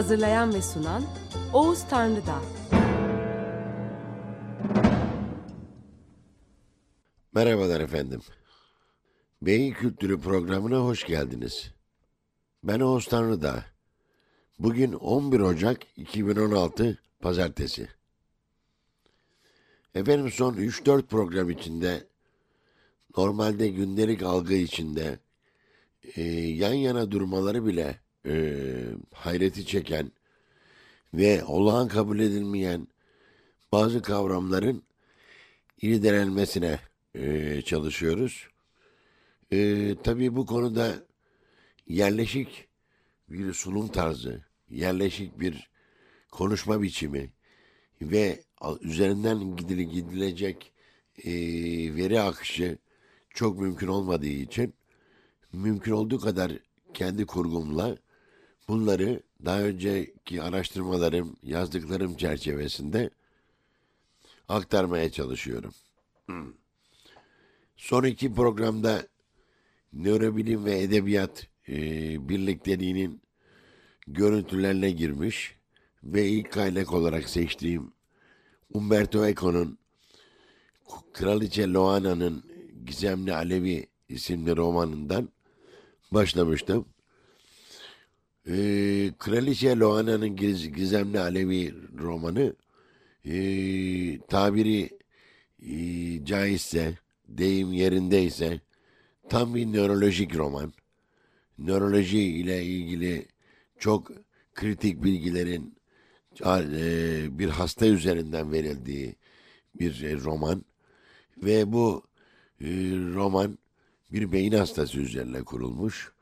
Hazırlayan ve sunan Oğuz Tanrıdağ. Merhabalar efendim. Beyin Kültürü programına hoş geldiniz. Ben Oğuz Tanrıdağ. Bugün 11 Ocak 2016 Pazartesi. Efendim son 3-4 program içinde normalde gündelik algı içinde e, yan yana durmaları bile e, hayreti çeken ve olağan kabul edilmeyen bazı kavramların irdelenmesine e, çalışıyoruz. E, tabii bu konuda yerleşik bir sunum tarzı, yerleşik bir konuşma biçimi ve üzerinden gidile, gidilecek e, veri akışı çok mümkün olmadığı için mümkün olduğu kadar kendi kurgumla bunları daha önceki araştırmalarım, yazdıklarım çerçevesinde aktarmaya çalışıyorum. Son iki programda nörobilim ve edebiyat e, birlikteliğinin görüntülerine girmiş ve ilk kaynak olarak seçtiğim Umberto Eco'nun Kraliçe Loana'nın Gizemli Alevi isimli romanından başlamıştım. Ee, Kraliçe Loana'nın Giz, Gizemli Alevi romanı e, tabiri e, caizse, deyim yerindeyse tam bir nörolojik roman. Nöroloji ile ilgili çok kritik bilgilerin e, bir hasta üzerinden verildiği bir e, roman ve bu e, roman bir beyin hastası üzerine kurulmuş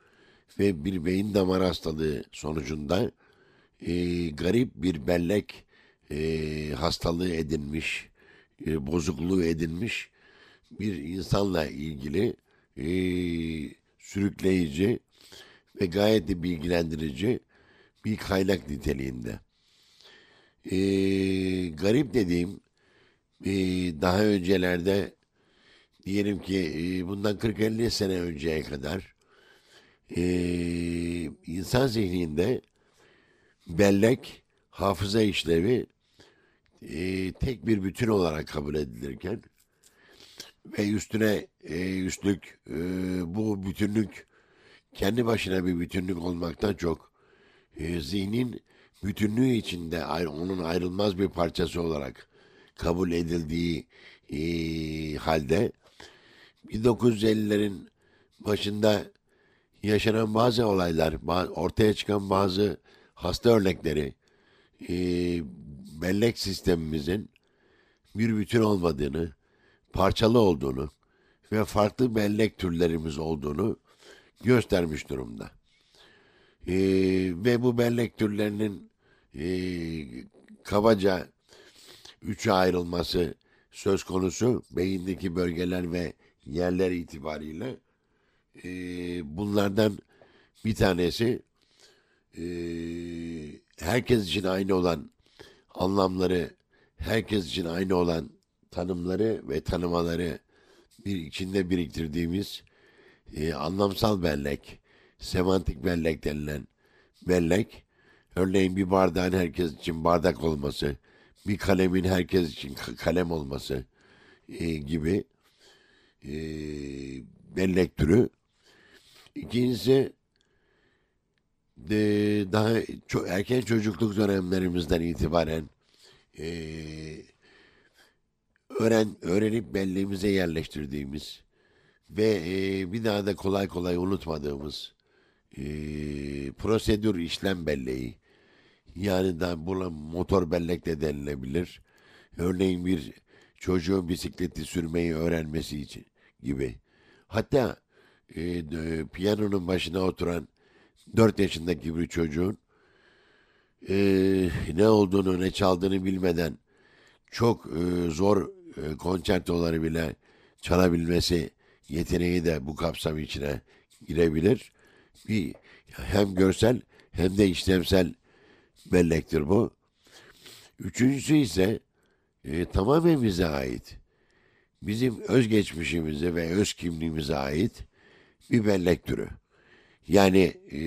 ve bir beyin damar hastalığı sonucunda e, garip bir bellek e, hastalığı edinmiş, e, bozukluğu edinmiş bir insanla ilgili e, sürükleyici ve gayet de bilgilendirici bir kaynak niteliğinde. E, garip dediğim e, daha öncelerde diyelim ki e, bundan 40-50 sene önceye kadar e, insan zihninde bellek, hafıza işlevi e, tek bir bütün olarak kabul edilirken ve üstüne e, üstlük e, bu bütünlük kendi başına bir bütünlük olmaktan çok e, zihnin bütünlüğü içinde onun ayrılmaz bir parçası olarak kabul edildiği e, halde 1950'lerin başında yaşanan bazı olaylar, ortaya çıkan bazı hasta örnekleri e, bellek sistemimizin bir bütün olmadığını, parçalı olduğunu ve farklı bellek türlerimiz olduğunu göstermiş durumda. E, ve bu bellek türlerinin e, kabaca üçe ayrılması söz konusu beyindeki bölgeler ve yerler itibariyle e, bunlardan bir tanesi e, herkes için aynı olan anlamları, herkes için aynı olan tanımları ve tanımaları bir içinde biriktirdiğimiz e, anlamsal bellek, semantik bellek denilen bellek, örneğin bir bardağın herkes için bardak olması, bir kalemin herkes için kalem olması e, gibi e, bellek türü. İkincisi de, daha çok erken çocukluk dönemlerimizden itibaren e, öğren öğrenip belleğimize yerleştirdiğimiz ve e, bir daha da kolay kolay unutmadığımız e, prosedür işlem belleği yani da buna motor bellek de denilebilir. Örneğin bir çocuğun bisikleti sürmeyi öğrenmesi için gibi. Hatta e, piyanonun başına oturan 4 yaşındaki bir çocuğun e, ne olduğunu ne çaldığını bilmeden çok e, zor e, konçertoları bile çalabilmesi yeteneği de bu kapsam içine girebilir. Bir hem görsel hem de işlevsel bellektir bu. Üçüncüsü ise e, tamamen bize ait. Bizim özgeçmişimize ve öz kimliğimize ait bir bellek türü. Yani e,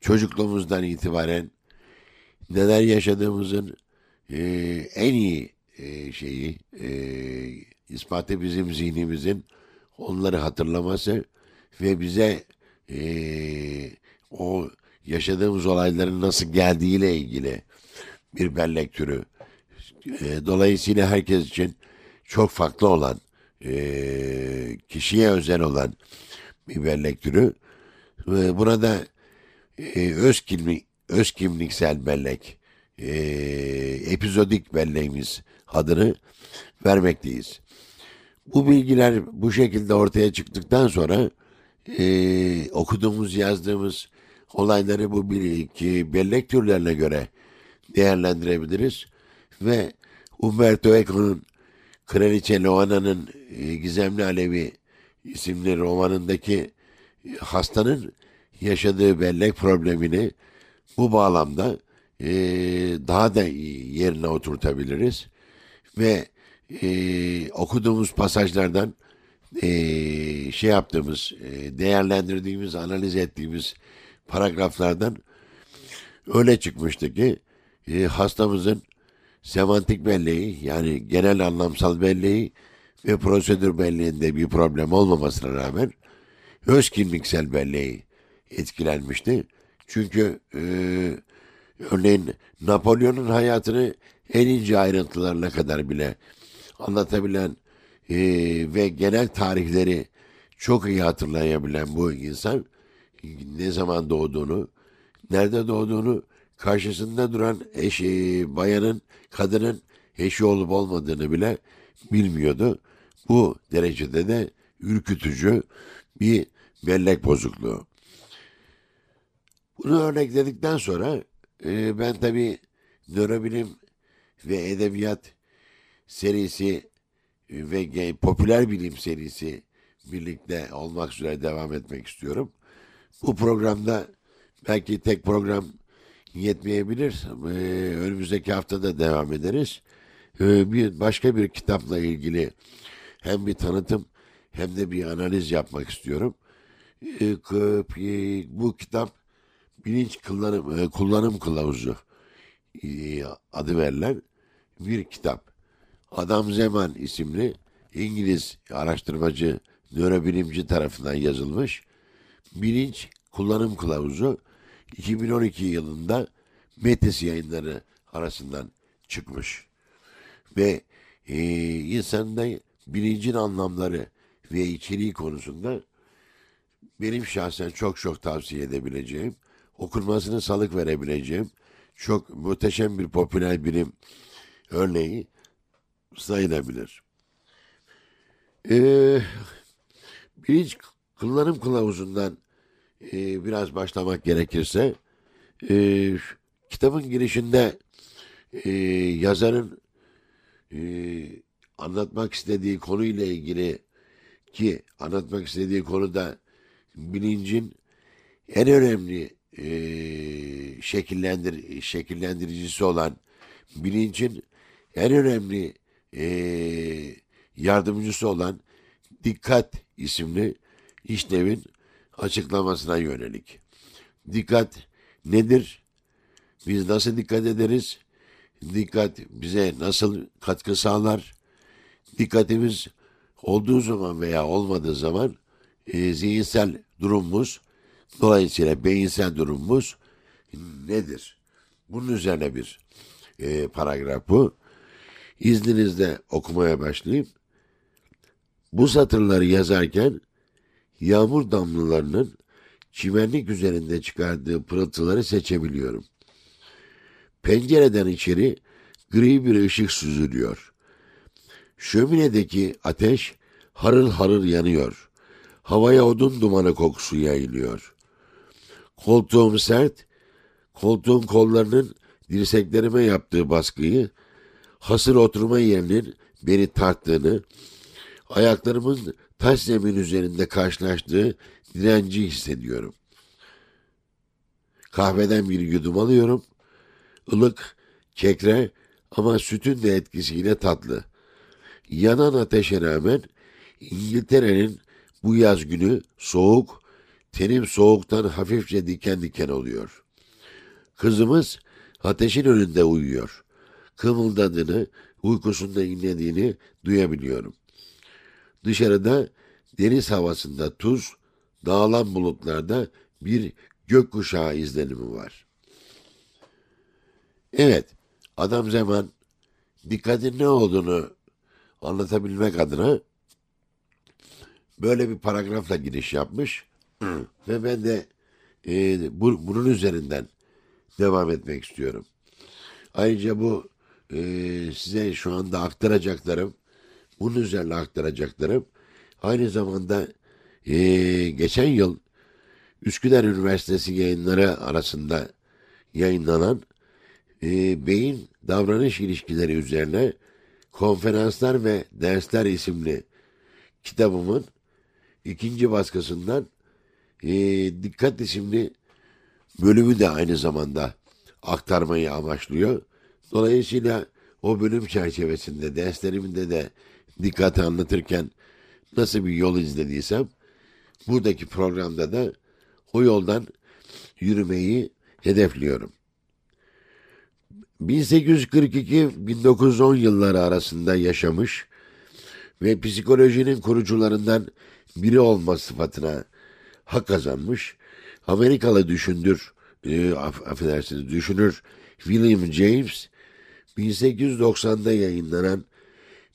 çocukluğumuzdan itibaren neler yaşadığımızın e, en iyi e, şeyi e, ispatı bizim zihnimizin onları hatırlaması ve bize e, o yaşadığımız olayların nasıl geldiğiyle ilgili bir bellek türü. E, dolayısıyla herkes için çok farklı olan, e, kişiye özel olan bir bellek türü. Ve burada e, öz, kimlik, öz kimliksel bellek, e, epizodik belleğimiz adını vermekteyiz. Bu bilgiler bu şekilde ortaya çıktıktan sonra e, okuduğumuz, yazdığımız olayları bu bir, bellek türlerine göre değerlendirebiliriz. Ve Umberto Eco'nun Kraliçe Loana'nın e, Gizemli Alevi isimli romanındaki e, hastanın yaşadığı bellek problemini bu bağlamda e, daha da yerine oturtabiliriz. Ve okuduğumuz pasajlardan şey yaptığımız, değerlendirdiğimiz, analiz ettiğimiz paragraflardan öyle çıkmıştı ki hastamızın semantik belleği yani genel anlamsal belleği ve prosedür belleğinde bir problem olmamasına rağmen öz kimliksel belleği etkilenmişti. Çünkü e, örneğin Napolyon'un hayatını en ince ayrıntılarına kadar bile anlatabilen e, ve genel tarihleri çok iyi hatırlayabilen bu insan ne zaman doğduğunu, nerede doğduğunu, karşısında duran eşi, bayanın, kadının eşi olup olmadığını bile bilmiyordu. Bu derecede de ürkütücü bir bellek bozukluğu. Bunu örnekledikten sonra e, ben tabii nörobilim ve edebiyat serisi ve popüler bilim serisi birlikte olmak üzere devam etmek istiyorum. Bu programda belki tek program yetmeyebilir. Ee, önümüzdeki hafta da devam ederiz. Ee, bir başka bir kitapla ilgili hem bir tanıtım hem de bir analiz yapmak istiyorum. Ee, bu kitap bilinç kullanım, e, kullanım kılavuzu e, adı verilen bir kitap. Adam Zeman isimli İngiliz araştırmacı, nörobilimci tarafından yazılmış bilinç kullanım kılavuzu 2012 yılında Metis yayınları arasından çıkmış. Ve e, insanda bilincin anlamları ve içeriği konusunda benim şahsen çok çok tavsiye edebileceğim, okunmasını salık verebileceğim çok muhteşem bir popüler bilim örneği sayılabilir. Ee, bilinç kullanım kılavuzundan e, biraz başlamak gerekirse e, kitabın girişinde e, yazarın e, anlatmak istediği konuyla ilgili ki anlatmak istediği konuda bilincin en önemli e, şekillendir şekillendiricisi olan bilincin en önemli e, yardımcısı olan Dikkat isimli işlevin açıklamasına yönelik. Dikkat nedir? Biz nasıl dikkat ederiz? Dikkat bize nasıl katkı sağlar? Dikkatimiz olduğu zaman veya olmadığı zaman e, zihinsel durumumuz, dolayısıyla beyinsel durumumuz nedir? Bunun üzerine bir e, paragraf bu. İzninizle okumaya başlayayım. Bu satırları yazarken yağmur damlalarının çimenlik üzerinde çıkardığı pırıltıları seçebiliyorum. Pencereden içeri gri bir ışık süzülüyor. Şöminedeki ateş harıl harıl yanıyor. Havaya odun dumanı kokusu yayılıyor. Koltuğum sert, koltuğun kollarının dirseklerime yaptığı baskıyı, hasır oturma yerinin beni tarttığını, ayaklarımın taş zemin üzerinde karşılaştığı direnci hissediyorum. Kahveden bir yudum alıyorum. ılık, kekre ama sütün de etkisiyle tatlı. Yanan ateşe rağmen İngiltere'nin bu yaz günü soğuk, tenim soğuktan hafifçe diken diken oluyor. Kızımız ateşin önünde uyuyor. Kımıldadığını, uykusunda inlediğini duyabiliyorum. Dışarıda deniz havasında tuz, dağılan bulutlarda bir gökkuşağı izlenimi var. Evet, adam zaman dikkatin ne olduğunu anlatabilmek adına böyle bir paragrafla giriş yapmış ve ben de e, bu, bunun üzerinden devam etmek istiyorum. Ayrıca bu e, size şu anda aktaracaklarım, bunun üzerine aktaracaklarım aynı zamanda e, geçen yıl Üsküdar Üniversitesi yayınları arasında yayınlanan e, beyin davranış ilişkileri üzerine konferanslar ve dersler isimli kitabımın ikinci baskısından e, Dikkat isimli bölümü de aynı zamanda aktarmayı amaçlıyor. Dolayısıyla o bölüm çerçevesinde derslerimde de dikkati anlatırken nasıl bir yol izlediysem buradaki programda da o yoldan yürümeyi hedefliyorum. 1842-1910 yılları arasında yaşamış ve psikolojinin kurucularından biri olma sıfatına hak kazanmış Amerikalı düşündür, e, aff affedersiniz düşünür William James 1890'da yayınlanan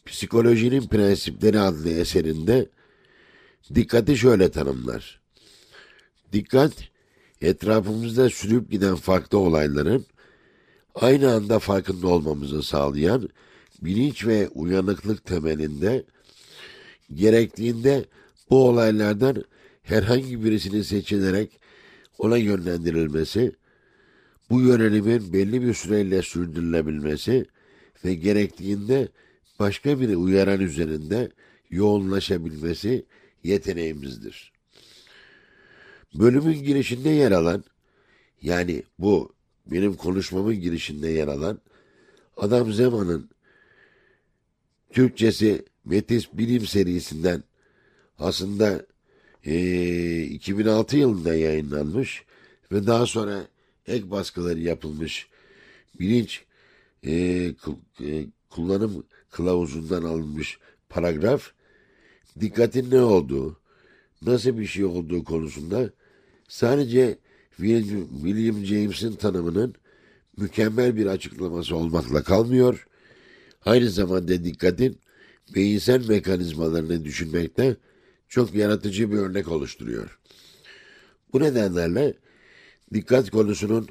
Psikolojinin Prensipleri adlı eserinde dikkati şöyle tanımlar. Dikkat, etrafımızda sürüp giden farklı olayların aynı anda farkında olmamızı sağlayan bilinç ve uyanıklık temelinde gerektiğinde bu olaylardan herhangi birisini seçilerek ona yönlendirilmesi, bu yönelimin belli bir süreyle sürdürülebilmesi ve gerektiğinde başka biri uyaran üzerinde yoğunlaşabilmesi yeteneğimizdir. Bölümün girişinde yer alan, yani bu benim konuşmamın girişinde yer alan Adam Zeman'ın Türkçesi Metis Bilim serisinden aslında e, 2006 yılında yayınlanmış ve daha sonra ek baskıları yapılmış bilinç e, kullanım kılavuzundan alınmış paragraf dikkatin ne olduğu, nasıl bir şey olduğu konusunda sadece William James'in tanımının mükemmel bir açıklaması olmakla kalmıyor, aynı zamanda dikkatin beyinsel mekanizmalarını düşünmekte çok yaratıcı bir örnek oluşturuyor. Bu nedenlerle dikkat konusunun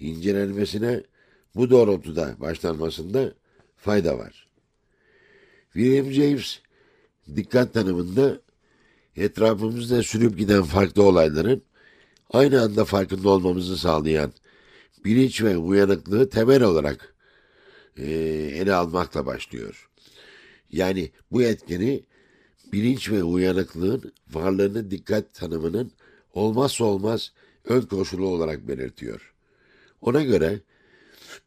incelenmesine bu doğrultuda başlanmasında fayda var. William James dikkat tanımında etrafımızda sürüp giden farklı olayların aynı anda farkında olmamızı sağlayan bilinç ve uyanıklığı temel olarak e, ele almakla başlıyor. Yani bu etkeni bilinç ve uyanıklığın varlığını dikkat tanımının olmazsa olmaz ön koşulu olarak belirtiyor. Ona göre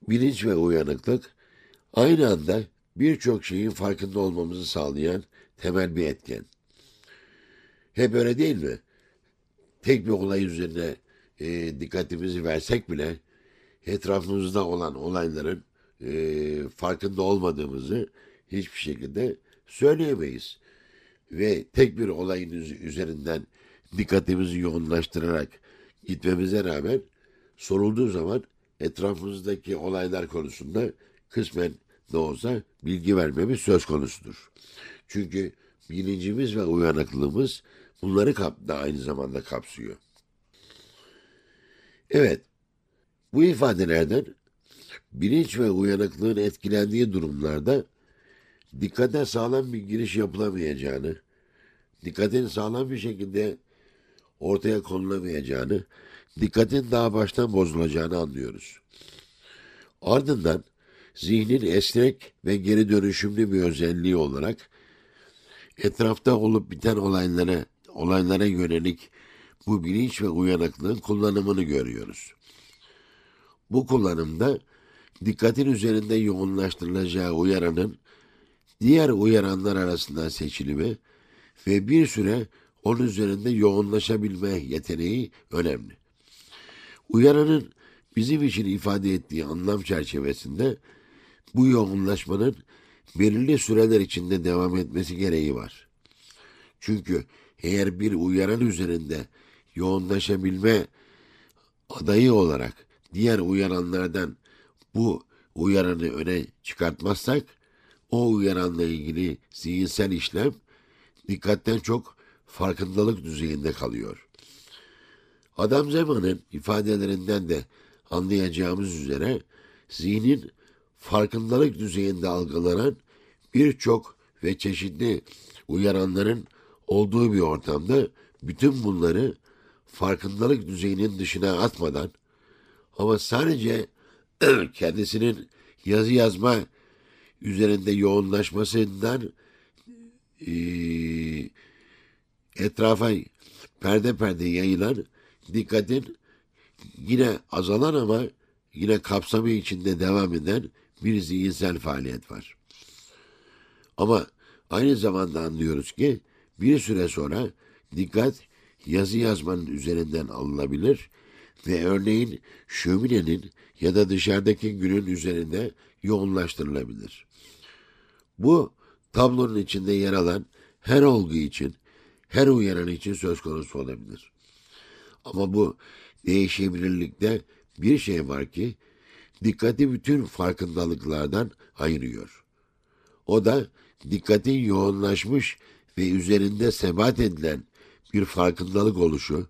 bilinç ve uyanıklık aynı anda birçok şeyin farkında olmamızı sağlayan temel bir etken. Hep öyle değil mi? Tek bir olay üzerine e, dikkatimizi versek bile etrafımızda olan olayların e, farkında olmadığımızı hiçbir şekilde söyleyemeyiz. Ve tek bir olayın üzerinden dikkatimizi yoğunlaştırarak gitmemize rağmen sorulduğu zaman etrafımızdaki olaylar konusunda kısmen de olsa bilgi vermemiz söz konusudur. Çünkü bilincimiz ve uyanıklığımız bunları kap da aynı zamanda kapsıyor. Evet, bu ifadelerden bilinç ve uyanıklığın etkilendiği durumlarda dikkate sağlam bir giriş yapılamayacağını, dikkatin sağlam bir şekilde ortaya konulamayacağını, dikkatin daha baştan bozulacağını anlıyoruz. Ardından zihnin esnek ve geri dönüşümlü bir özelliği olarak etrafta olup biten olaylara, olaylara yönelik bu bilinç ve uyanıklığın kullanımını görüyoruz. Bu kullanımda dikkatin üzerinde yoğunlaştırılacağı uyaranın diğer uyaranlar arasından seçilimi ve bir süre onun üzerinde yoğunlaşabilme yeteneği önemli. Uyaranın bizim için ifade ettiği anlam çerçevesinde bu yoğunlaşmanın belirli süreler içinde devam etmesi gereği var. Çünkü eğer bir uyaran üzerinde yoğunlaşabilme adayı olarak diğer uyaranlardan bu uyaranı öne çıkartmazsak o uyaranla ilgili zihinsel işlem dikkatten çok farkındalık düzeyinde kalıyor. Adam zamanın ifadelerinden de anlayacağımız üzere zihnin farkındalık düzeyinde algılanan birçok ve çeşitli uyaranların olduğu bir ortamda bütün bunları farkındalık düzeyinin dışına atmadan ama sadece kendisinin yazı yazma üzerinde yoğunlaşmasından e, etrafa perde perde yayılan dikkatin yine azalan ama yine kapsamı içinde devam eden bir zihinsel faaliyet var. Ama aynı zamanda anlıyoruz ki bir süre sonra dikkat yazı yazmanın üzerinden alınabilir ve örneğin şöminenin ya da dışarıdaki günün üzerinde yoğunlaştırılabilir. Bu tablonun içinde yer alan her olgu için, her uyaran için söz konusu olabilir. Ama bu değişebilirlikte bir şey var ki dikkati bütün farkındalıklardan ayırıyor. O da dikkatin yoğunlaşmış ve üzerinde sebat edilen bir farkındalık oluşu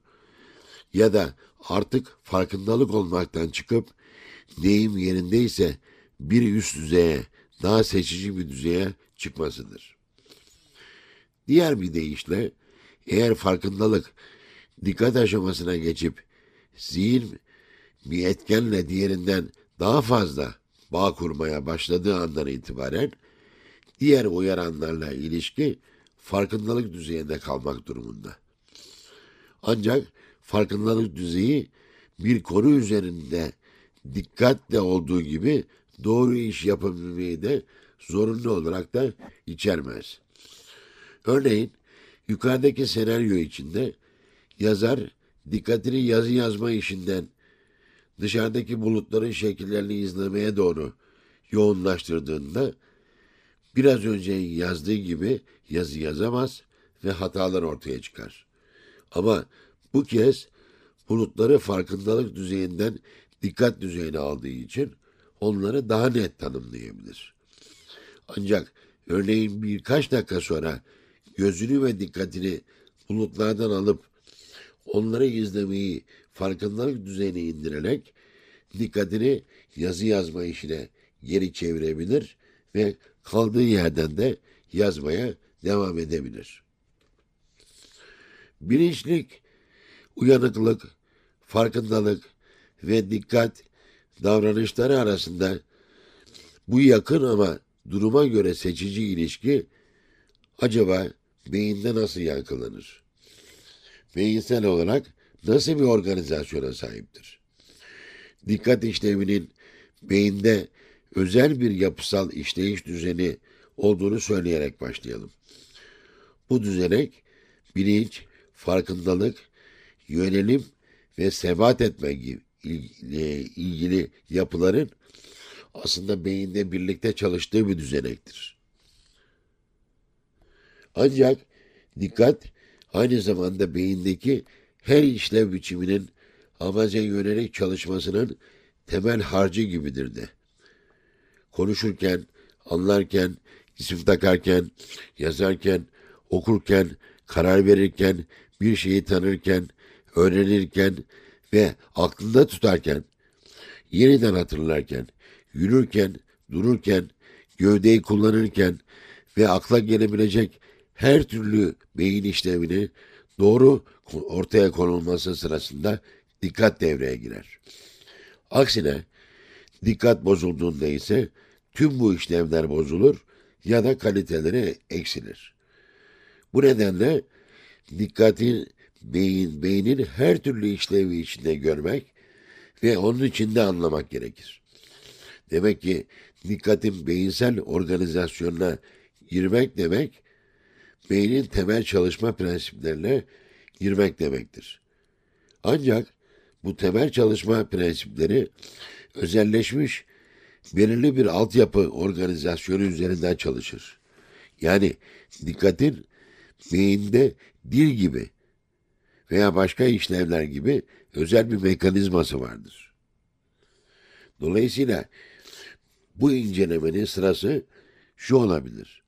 ya da artık farkındalık olmaktan çıkıp deyim yerindeyse bir üst düzeye, daha seçici bir düzeye çıkmasıdır. Diğer bir deyişle eğer farkındalık dikkat aşamasına geçip zihin bir etkenle diğerinden daha fazla bağ kurmaya başladığı andan itibaren diğer uyaranlarla ilişki farkındalık düzeyinde kalmak durumunda. Ancak farkındalık düzeyi bir konu üzerinde dikkatle olduğu gibi doğru iş yapabilmeyi de zorunlu olarak da içermez. Örneğin yukarıdaki senaryo içinde yazar dikkatini yazı yazma işinden dışarıdaki bulutların şekillerini izlemeye doğru yoğunlaştırdığında biraz önce yazdığı gibi yazı yazamaz ve hatalar ortaya çıkar. Ama bu kez bulutları farkındalık düzeyinden dikkat düzeyine aldığı için onları daha net tanımlayabilir. Ancak örneğin birkaç dakika sonra gözünü ve dikkatini bulutlardan alıp onları izlemeyi farkındalık düzeyine indirerek dikkatini yazı yazma işine geri çevirebilir ve kaldığı yerden de yazmaya devam edebilir. Bilinçlik, uyanıklık, farkındalık ve dikkat davranışları arasında bu yakın ama duruma göre seçici ilişki acaba beyinde nasıl yankılanır? Beyinsel olarak nasıl bir organizasyona sahiptir? Dikkat işlevinin beyinde özel bir yapısal işleyiş düzeni olduğunu söyleyerek başlayalım. Bu düzenek bilinç, farkındalık, yönelim ve sebat etme gibi ilgili yapıların aslında beyinde birlikte çalıştığı bir düzenektir. Ancak dikkat aynı zamanda beyindeki her işlev biçiminin amaca yönelik çalışmasının temel harcı gibidir de. Konuşurken, anlarken, isim takarken, yazarken, okurken, karar verirken, bir şeyi tanırken, öğrenirken ve aklında tutarken, yeniden hatırlarken, yürürken, dururken, gövdeyi kullanırken ve akla gelebilecek her türlü beyin işlevini doğru ortaya konulması sırasında dikkat devreye girer. Aksine dikkat bozulduğunda ise tüm bu işlevler bozulur ya da kaliteleri eksilir. Bu nedenle dikkatin beyin, beynin her türlü işlevi içinde görmek ve onun içinde anlamak gerekir. Demek ki dikkatin beyinsel organizasyonuna girmek demek, beynin temel çalışma prensiplerine girmek demektir. Ancak bu temel çalışma prensipleri özelleşmiş belirli bir altyapı organizasyonu üzerinden çalışır. Yani dikkatin beyinde dil gibi veya başka işlevler gibi özel bir mekanizması vardır. Dolayısıyla bu incelemenin sırası şu olabilir.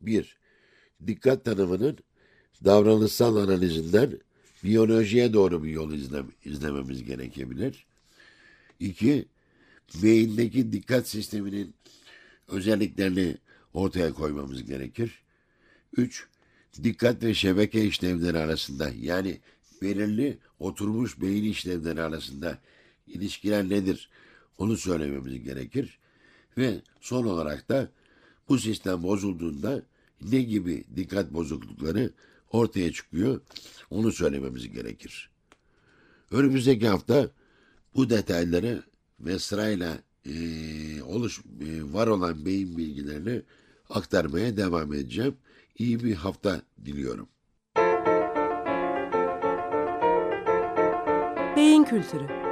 1. Dikkat tanımının davranışsal analizinden biyolojiye doğru bir yol izle, izlememiz gerekebilir. 2. Beyindeki dikkat sisteminin özelliklerini ortaya koymamız gerekir. 3. Dikkat ve şebeke işlevleri arasında yani belirli oturmuş beyin işlevleri arasında ilişkiler nedir onu söylememiz gerekir. Ve son olarak da bu sistem bozulduğunda ne gibi dikkat bozuklukları ortaya çıkıyor onu söylememiz gerekir. Önümüzdeki hafta bu detayları ve sırayla e, oluş e, var olan beyin bilgilerini aktarmaya devam edeceğim. İyi bir hafta diliyorum. Beyin kültürü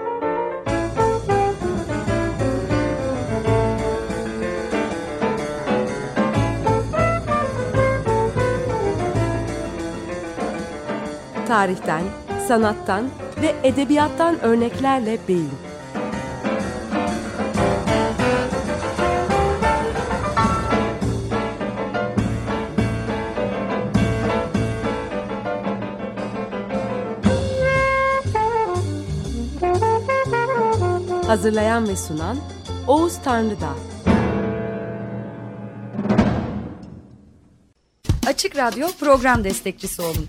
tarihten, sanattan ve edebiyattan örneklerle beyin. Hazırlayan ve sunan Oğuz Tanrıdağ. Açık Radyo program destekçisi olun